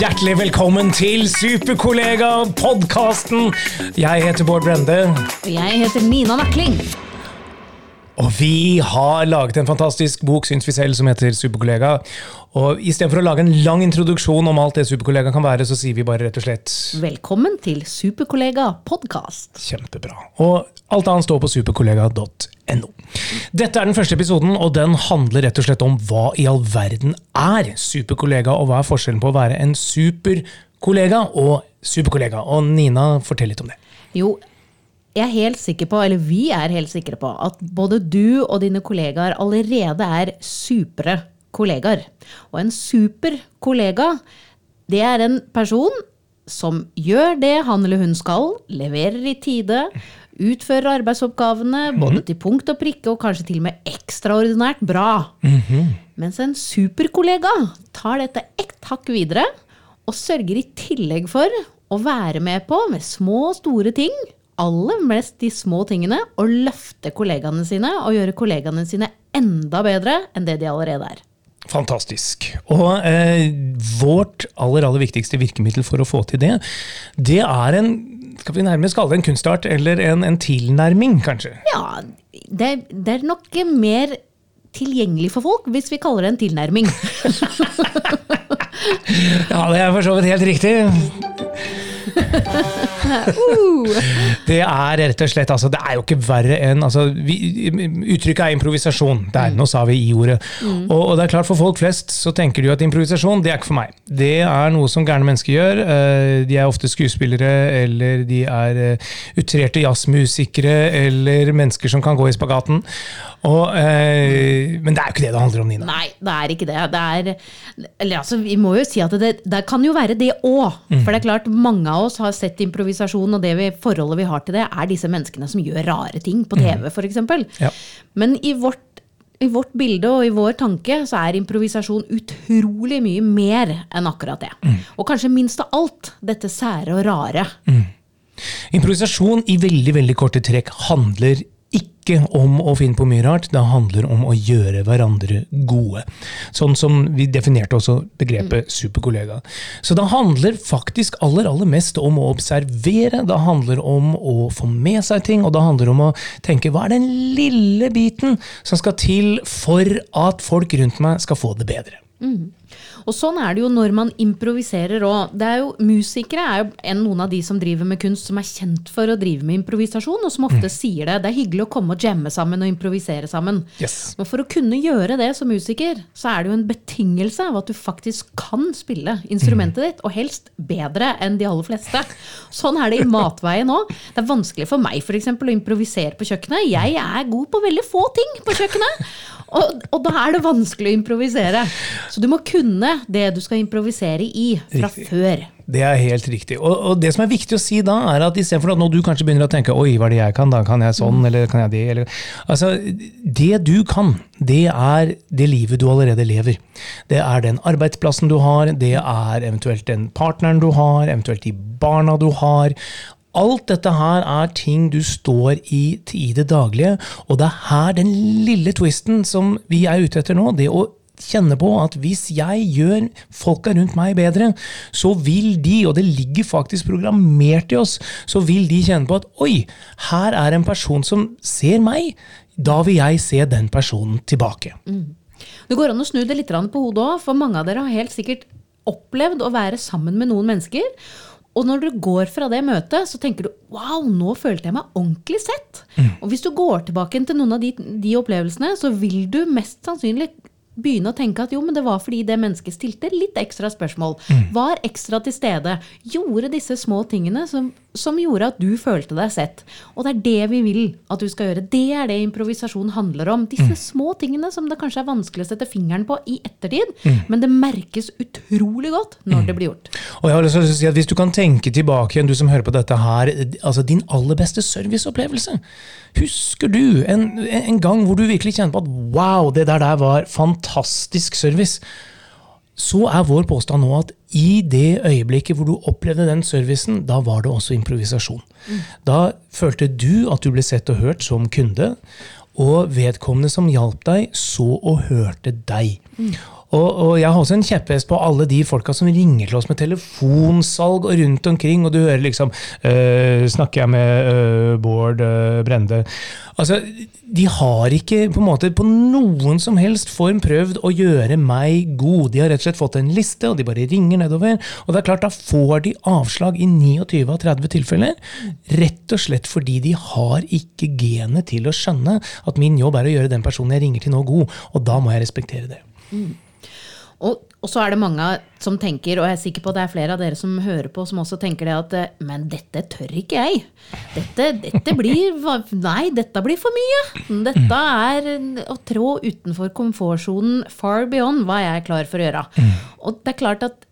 Hjertelig velkommen til Superkollega-podkasten. Jeg heter Bård Brende, Og jeg heter Nina Nakling. Vi har laget en fantastisk bok, syns vi selv, som heter Superkollega. Og Istedenfor å lage en lang introduksjon om alt det Superkollega kan være, så sier vi bare rett og slett Velkommen til Superkollega podkast. kjempebra. Og alt annet står på superkollega.no. Dette er den første episoden, og den handler rett og slett om hva i all verden er superkollega, og hva er forskjellen på å være en superkollega og superkollega. Og Nina, fortell litt om det. Jo, jeg er helt sikker på, eller vi er helt sikre på, at både du og dine kollegaer allerede er supre kollegaer. Og en super kollega, det er en person som gjør det han eller hun skal, leverer i tide, utfører arbeidsoppgavene både til punkt og prikke, og kanskje til og med ekstraordinært bra. Mens en superkollega tar dette ett hakk videre, og sørger i tillegg for å være med på, med små og store ting, aller mest de små tingene, og løfte kollegaene sine og gjøre kollegaene sine enda bedre enn det de allerede er. Fantastisk. Og eh, vårt aller, aller viktigste virkemiddel for å få til det, det er en skal vi nærmest kalle det en kunstart, eller en, en tilnærming, kanskje? Ja, det, det er nok mer tilgjengelig for folk hvis vi kaller det en tilnærming. Ja, det er for så vidt helt riktig. Det er rett og slett, altså, det er jo ikke verre enn altså, vi, Uttrykket er improvisasjon. Der, nå sa vi i-ordet. Og, og, det er klart For folk flest så tenker de at improvisasjon det er ikke for meg. Det er noe som gærne mennesker gjør. Eh, De er ofte skuespillere, eller de er eh, utrerte jazzmusikere, eller mennesker som kan gå i spagaten. Og, eh, men det er jo ikke det det handler om, Nina. Nei, det er ikke det. det er, eller altså, vi må jo si at det, det kan jo være det òg. For det er klart, mange av oss har sett improvisasjon, og det vi, forholdet vi har til det, er disse menneskene som gjør rare ting på TV, f.eks. Ja. Men i vårt, i vårt bilde og i vår tanke så er improvisasjon utrolig mye mer enn akkurat det. Og kanskje minst av alt dette sære og rare. Improvisasjon i veldig veldig korte trekk handler ikke om å finne på mye rart, det handler om å gjøre hverandre gode. Sånn som vi definerte også begrepet superkollega. Så det handler faktisk aller, aller mest om å observere, det handler om å få med seg ting, og det handler om å tenke hva er den lille biten som skal til for at folk rundt meg skal få det bedre. Og sånn er det jo når man improviserer òg. Musikere er jo en, noen av de som driver med kunst som er kjent for å drive med improvisasjon, og som ofte sier det. Det er hyggelig å komme og jamme sammen og improvisere sammen. Yes. Men for å kunne gjøre det som musiker, så er det jo en betingelse av at du faktisk kan spille instrumentet ditt, og helst bedre enn de aller fleste. Sånn er det i matveien òg. Det er vanskelig for meg eksempel, å improvisere på kjøkkenet. Jeg er god på veldig få ting på kjøkkenet. Og, og da er det vanskelig å improvisere. Så du må kunne det du skal improvisere i fra Riktig. før. Det er helt riktig. Og, og det som er viktig å si da, er at istedenfor at nå du kanskje begynner å tenke oi, hva er det jeg kan, da kan jeg sånn, eller kan jeg det, eller Altså, det du kan, det er det livet du allerede lever. Det er den arbeidsplassen du har, det er eventuelt den partneren du har, eventuelt de barna du har. Alt dette her er ting du står i i det daglige, og det er her den lille twisten som vi er ute etter nå, det å kjenne på at hvis jeg gjør folka rundt meg bedre, så vil de, og det ligger faktisk programmert i oss, så vil de kjenne på at oi, her er en person som ser meg, da vil jeg se den personen tilbake. Det går an å snu det litt på hodet òg, for mange av dere har helt sikkert opplevd å være sammen med noen mennesker. Og når du går fra det møtet, så tenker du wow, nå følte jeg meg ordentlig sett. Og hvis du går tilbake til noen av de, de opplevelsene, så vil du mest sannsynlig begynne å tenke at jo, men det var fordi det mennesket stilte litt ekstra spørsmål. Var ekstra til stede. Gjorde disse små tingene som, som gjorde at du følte deg sett. Og det er det vi vil at du skal gjøre. Det er det improvisasjon handler om. Disse små tingene som det kanskje er vanskelig å sette fingeren på i ettertid, men det merkes utrolig godt når det blir gjort. Og jeg har lyst til å si at Hvis du kan tenke tilbake igjen, du som hører på dette her, altså din aller beste serviceopplevelse. Husker du en, en gang hvor du virkelig kjente på at wow, det der, der var fantastisk service? Så er vår påstand nå at i det øyeblikket hvor du opplevde den servicen, da var det også improvisasjon. Da følte du at du ble sett og hørt som kunde, og vedkommende som hjalp deg, så og hørte deg. Og, og jeg har også en kjepphest på alle de folka som ringer til oss med telefonsalg og rundt omkring, og du hører liksom øh, Snakker jeg med øh, Bård øh, Brende? Altså, de har ikke på måte på noen som helst form prøvd å gjøre meg god. De har rett og slett fått en liste, og de bare ringer nedover. Og det er klart, da får de avslag i 29 av 30 tilfeller. Rett og slett fordi de har ikke genet til å skjønne at min jobb er å gjøre den personen jeg ringer til nå, god. Og da må jeg respektere det. Mm. Og, og, så er det mange som tenker, og jeg er sikker på at det er flere av dere som hører på, som også tenker det at eh, Men dette tør ikke jeg. Dette, dette blir Nei, dette blir for mye. Dette er å trå utenfor komfortsonen far beyond hva jeg er klar for å gjøre. Mm. Og det er klart at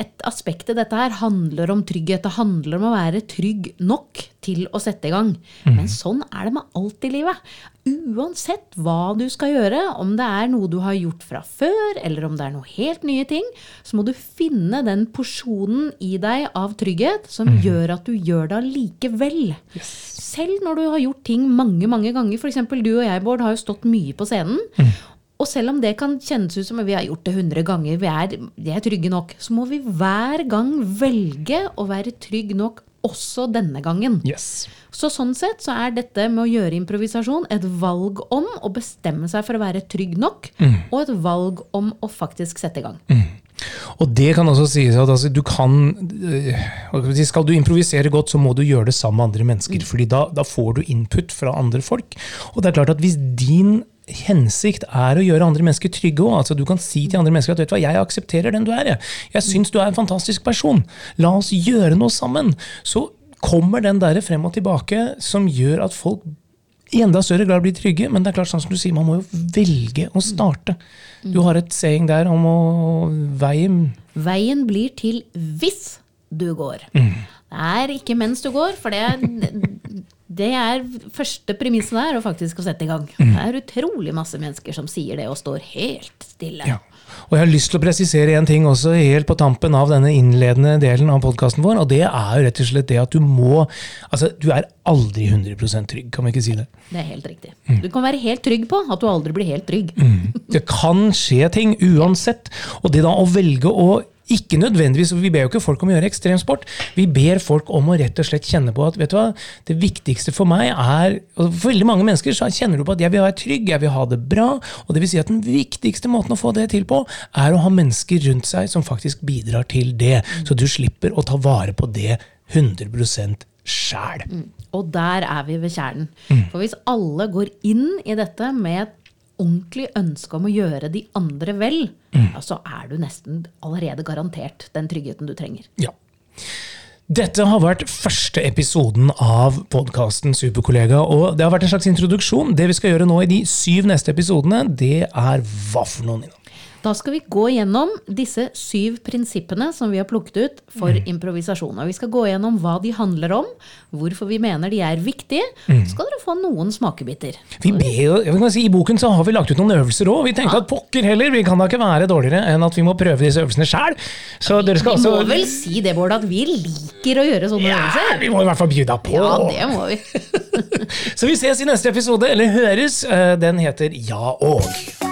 et aspekt i dette her handler om trygghet. Det handler om å være trygg nok til å sette i gang. Mm. Men sånn er det med alt i livet. Uansett hva du skal gjøre, om det er noe du har gjort fra før, eller om det er noe helt nye ting, så må du finne den porsjonen i deg av trygghet som mm. gjør at du gjør det allikevel. Yes. Selv når du har gjort ting mange mange ganger. F.eks. du og jeg, Bård, har jo stått mye på scenen. Mm. Og selv om det kan kjennes ut som vi har gjort det 100 ganger, vi er, vi er trygge nok, så må vi hver gang velge å være trygg nok også denne gangen. Yes. Så sånn sett så er dette med å gjøre improvisasjon et valg om å bestemme seg for å være trygg nok, mm. og et valg om å faktisk sette i gang. Mm. Og det kan også sies at altså, du kan øh, Skal du improvisere godt, så må du gjøre det sammen med andre mennesker. Mm. fordi da, da, får du input fra andre folk. Og det er klart at hvis din hensikt er å gjøre andre mennesker trygge òg. Altså, du kan si til andre mennesker at vet du hva, jeg aksepterer den du er. Jeg, jeg syns du er en fantastisk person. La oss gjøre noe sammen. Så kommer den der frem og tilbake som gjør at folk i enda større grad blir trygge. Men det er klart, sånn som du sier, man må jo velge å starte. Du har et saying der om å veien Veien blir til hvis du går. Mm. Det er ikke mens du går, for det det er første premisset der, å faktisk å sette i gang. Mm. Det er utrolig masse mennesker som sier det og står helt stille. Ja. Og jeg har lyst til å presisere en ting også helt på tampen av denne innledende delen av podkasten vår, og det er jo rett og slett det at du må Altså, du er aldri 100 trygg, kan vi ikke si det? Det er helt riktig. Mm. Du kan være helt trygg på at du aldri blir helt trygg. Mm. Det kan skje ting uansett, og det da å velge å ikke nødvendigvis, Vi ber jo ikke folk om å gjøre ekstremsport. Vi ber folk om å rett og slett kjenne på at vet du hva, det viktigste for meg er og For veldig mange mennesker så kjenner du på at jeg vil være trygg, jeg vil ha det bra. og det vil si at Den viktigste måten å få det til på, er å ha mennesker rundt seg som faktisk bidrar til det. Så du slipper å ta vare på det 100 sjæl. Mm. Og der er vi ved kjernen. Mm. For hvis alle går inn i dette med et ordentlig ønske om å gjøre de andre vel, mm. ja, så er du nesten allerede garantert den tryggheten du trenger. Ja. Dette har vært første episoden av podkasten Superkollega. og Det har vært en slags introduksjon. Det vi skal gjøre nå i de syv neste episodene, det er hva for noen? Nina? Da skal vi gå gjennom disse syv prinsippene som vi har plukket ut for mm. improvisasjon. Og vi skal gå gjennom hva de handler om, hvorfor vi mener de er viktige. Mm. Så skal dere få noen smakebiter. Vi ber, si, I boken så har vi lagt ut noen øvelser òg. Vi tenkte ja. at pokker heller, vi kan da ikke være dårligere enn at vi må prøve disse øvelsene sjæl. Vi, vi må vel si det, Bård, at vi liker å gjøre sånne ja, øvelser? Vi må i hvert fall bjuda på. Ja, det må vi. så vi ses i neste episode, eller høres. Eh, den heter Ja og.